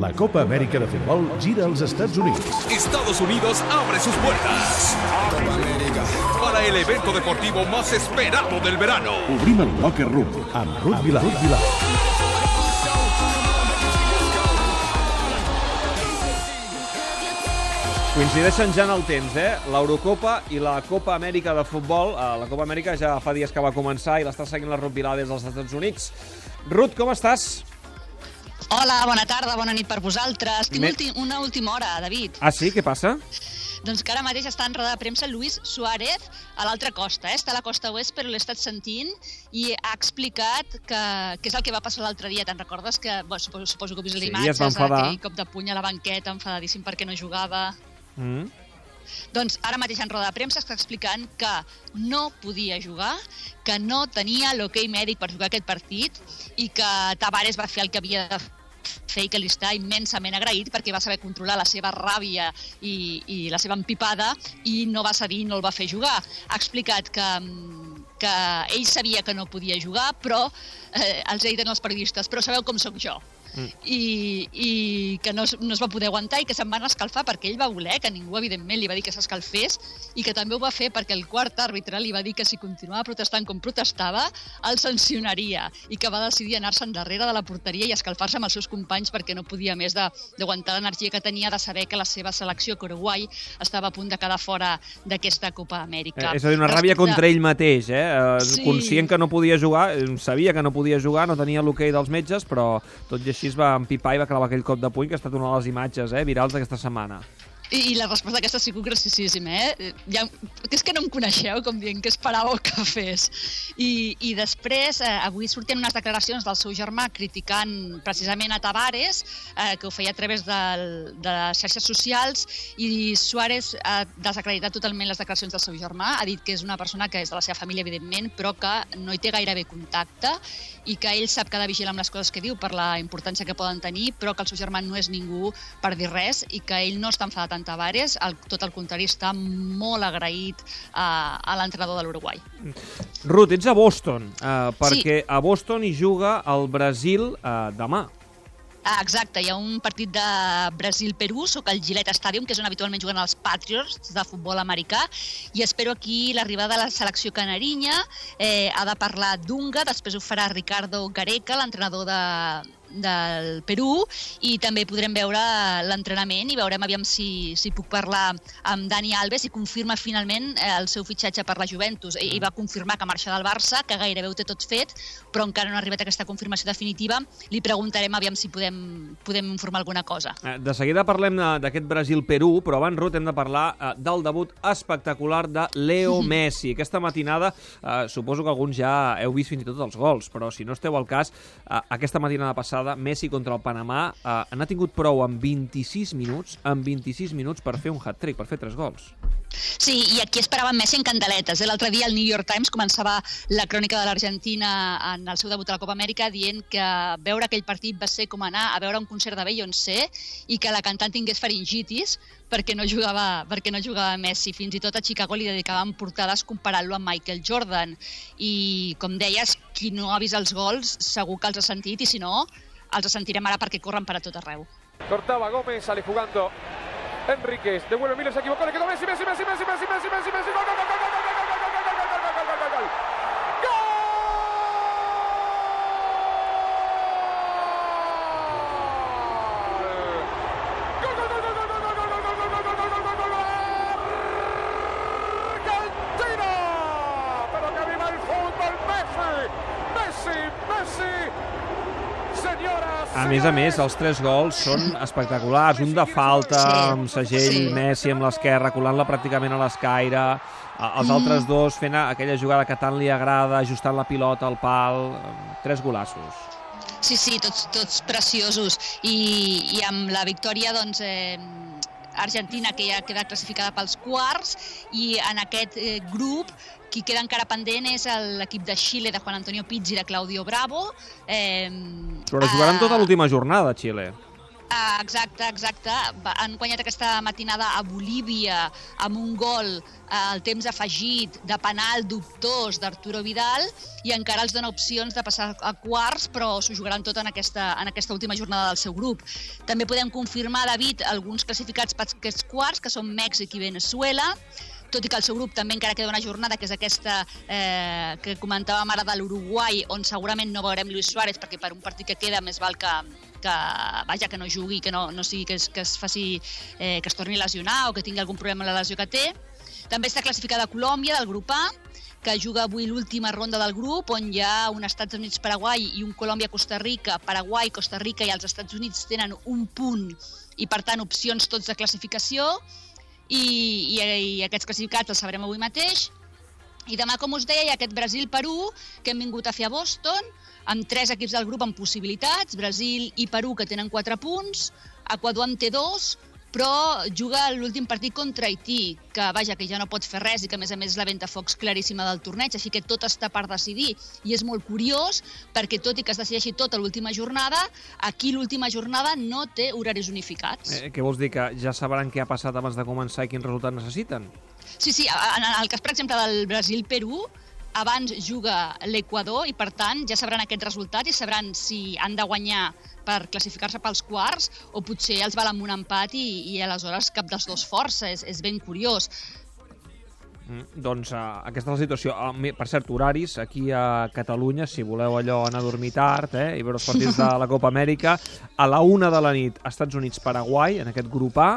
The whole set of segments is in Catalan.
La Copa Amèrica de Futbol gira als Estats Units. Estados Unidos abre sus puertas para el evento deportivo más esperado del verano. Obrim el Locker Room amb Ruth Vilar. Ruth Vilar. Coincideixen ja en el temps, eh? L'Eurocopa i la Copa Amèrica de futbol. Eh, La Copa Amèrica ja fa dies que va començar i l'està seguint la Ruth Vilar des dels Estats Units. Ruth, com estàs? Hola, bona tarda, bona nit per vosaltres. Tinc Me- ulti una última hora, David. Ah, sí? Què passa? Doncs que ara mateix està en roda de premsa Luis Suárez a l'altra costa. Eh? Està a la costa oest, però l'he estat sentint i ha explicat que, que és el que va passar l'altre dia. Te'n recordes que, bueno, suposo, suposo que heu vist Sí, les imatges, aquell cop de puny a la banqueta, enfadadíssim perquè no jugava... Mm. Doncs ara mateix en roda de premsa està explicant que no podia jugar, que no tenia l'hoquei mèdic per jugar aquest partit i que Tavares va fer el que havia de fer li està immensament agraït perquè va saber controlar la seva ràbia i, i la seva empipada i no va cedir no el va fer jugar. Ha explicat que, mm, que ell sabia que no podia jugar, però eh, els dit als periodistes, però sabeu com sóc jo. Mm. I, i que no, no es va poder aguantar i que se'n van escalfar perquè ell va voler, que ningú evidentment li va dir que s'escalfés i que també ho va fer perquè el quart àrbitre li va dir que si continuava protestant com protestava el sancionaria i que va decidir anar-se endarrere de la porteria i escalfar-se amb els seus companys perquè no podia més de- d'aguantar l'energia que tenia de saber que la seva selecció, que Uruguai, estava a punt de quedar fora d'aquesta Copa Amèrica. Eh, és a dir, una ràbia Respecte- contra ell mateix, eh? Eh, Sí. Conscient que no podia jugar, eh, sabia que no podia jugar, no tenia l'hoquei dels metges, però tot i així es va empipar i va clavar aquell cop de puny, que ha estat una de les imatges eh, virals d'aquesta setmana. I, I la resposta aquesta ha sigut graciosíssima, eh? Ja, que és que no em coneixeu, com dient que esperàveu que fes. I, i després, eh, avui sortien unes declaracions del seu germà criticant precisament a Tavares, eh, que ho feia a través del, de les xarxes socials, i Suárez ha desacreditat totalment les declaracions del seu germà, ha dit que és una persona que és de la seva família, evidentment, però que no hi té gairebé contacte i que ell sap que ha de vigilar amb les coses que diu per la importància que poden tenir, però que el seu germà no és ningú per dir res i que ell no està enfadat amb Tavares, al, tot el contrari, està molt agraït a, a l'entrenador de l'Uruguai. Ruth, ets a Boston, eh, perquè a Boston hi juga el Brasil eh, demà. Ah, exacte, hi ha un partit de Brasil-Perú, sóc al Gillette Stadium, que és on habitualment juguen els Patriots de futbol americà, i espero aquí l'arribada de la selecció canarinya, eh, ha de parlar Dunga, després ho farà Ricardo Gareca, l'entrenador de, del Perú, i també podrem veure l'entrenament i veurem aviam si, si puc parlar amb Dani Alves i confirma finalment eh, el seu fitxatge per la Juventus. Ell va confirmar que marxa del Barça, que gairebé ho té tot fet, però encara no ha arribat aquesta confirmació definitiva. Li preguntarem aviam si podem, podem informar alguna cosa. Eh, De seguida parlem eh, d'aquest Brasil-Perú, però abans, Ruth, hem de parlar del debut espectacular de Leo Messi. Aquesta matinada, eh, suposo que alguns ja heu vist fins i tot els gols, però si no esteu al cas, eh, aquesta matinada passada, Messi contra el Panamà eh, n'ha tingut prou en 26 minuts, en 26 minuts per fer un hat-trick, per fer tres gols. Sí, i aquí esperàvem Messi en candeletes. Eh? L'altre dia el New York Times començava la crònica de l'Argentina en el seu debut a la Copa Amèrica dient que veure aquell partit va ser com anar a veure un concert de Beyoncé i que la cantant tingués faringitis perquè no jugava, perquè no jugava Messi. Fins i tot a Chicago li dedicaven portades comparant-lo amb Michael Jordan. I, com deies, qui no ha vist els gols segur que els ha sentit i, si no, els sentirem ara perquè corren per a tot arreu. Cortaba Gómez, sale jugando Enríquez, devuelve Miles, se equivocó, le quedó Messi, Messi, Messi, Messi, Messi, Messi, Messi, Messi, gol, gol, gol, gol, gol, gol, gol, A més a més, els tres gols són espectaculars. Un de falta, amb segell Sí. Messi amb l'esquerra, colant-la pràcticament a l'escaire. Els altres dos fent aquella jugada que tant li agrada, ajustant la pilota al pal. Tres golassos. Sí, sí, tots, tots preciosos. I, I amb la victòria, doncs, eh, Argentina, que ja queda classificada pels quarts, i en aquest eh, grup qui queda encara pendent és l'equip de Xile, de Juan Antonio Pizzi i de Claudio Bravo. Eh, Però jugaran eh, tota l'última jornada, Xile. Ah, exacte, exacte. Han guanyat aquesta matinada a Bolívia amb un gol eh, al temps afegit de penal dubtós d'Arturo Vidal i encara els dona opcions de passar a quarts, però s'ho jugaran tot en aquesta, en aquesta última jornada del seu grup. També podem confirmar, David, alguns classificats per aquests quarts, que són Mèxic i Venezuela, tot i que el seu grup també encara queda una jornada, que és aquesta eh, que comentàvem ara de l'Uruguai, on segurament no veurem Luis Suárez, perquè per un partit que queda més val que, que vaja, que no jugui, que no, no sigui que es, que es faci, eh, que es torni a lesionar o que tingui algun problema amb la lesió que té. També està classificada Colòmbia, del grup A, que juga avui l'última ronda del grup, on hi ha un Estats Units-Paraguai i un Colòmbia-Costa Rica. Paraguai, Costa Rica i els Estats Units tenen un punt i, per tant, opcions tots de classificació i, i, i aquests classificats els sabrem avui mateix. I demà, com us deia, hi ha aquest Brasil-Perú que hem vingut a fer a Boston, amb tres equips del grup amb possibilitats, Brasil i Perú que tenen quatre punts, Equador en té dos, però juga l'últim partit contra Haití, que vaja, que ja no pot fer res i que a més a més és la ventafocs claríssima del torneig, així que tot està per decidir i és molt curiós perquè tot i que es decideixi tot a l'última jornada, aquí l'última jornada no té horaris unificats. Eh, què vols dir, que ja sabran què ha passat abans de començar i quin resultat necessiten? Sí, sí, en el cas, per exemple, del Brasil-Perú, abans juga l'Equador i, per tant, ja sabran aquest resultat i sabran si han de guanyar per classificar-se pels quarts o potser els val amb un empat i, i aleshores cap dels dos força. És, és ben curiós. Mm, doncs uh, aquesta és la situació. Uh, per cert, horaris, aquí a Catalunya, si voleu allò anar a dormir tard eh, i veure els partits de la Copa Amèrica, a la una de la nit, Estats Units-Paraguai, en aquest grup A,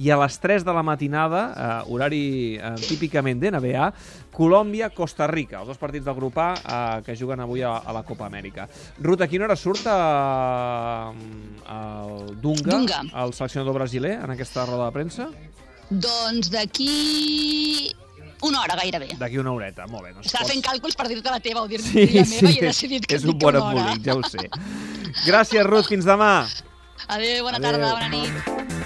i a les 3 de la matinada, uh, horari uh, típicament d'NBA, Colòmbia-Costa Rica, els dos partits del grup A uh, que juguen avui a, a la Copa Amèrica. Ruth, a quina hora surt uh, el Dunga, Dunga. el seleccionador brasiler, en aquesta roda de premsa? Doncs d'aquí una hora gairebé. D'aquí una horeta, molt bé. Doncs Estava pots- fent càlculs per dir-te la teva o dir-te Sí, la meva sí, i he decidit que és un bon embolic, ja ho sé. Gràcies, Ruth, fins demà. Adéu, bona Adéu. tarda, bona nit.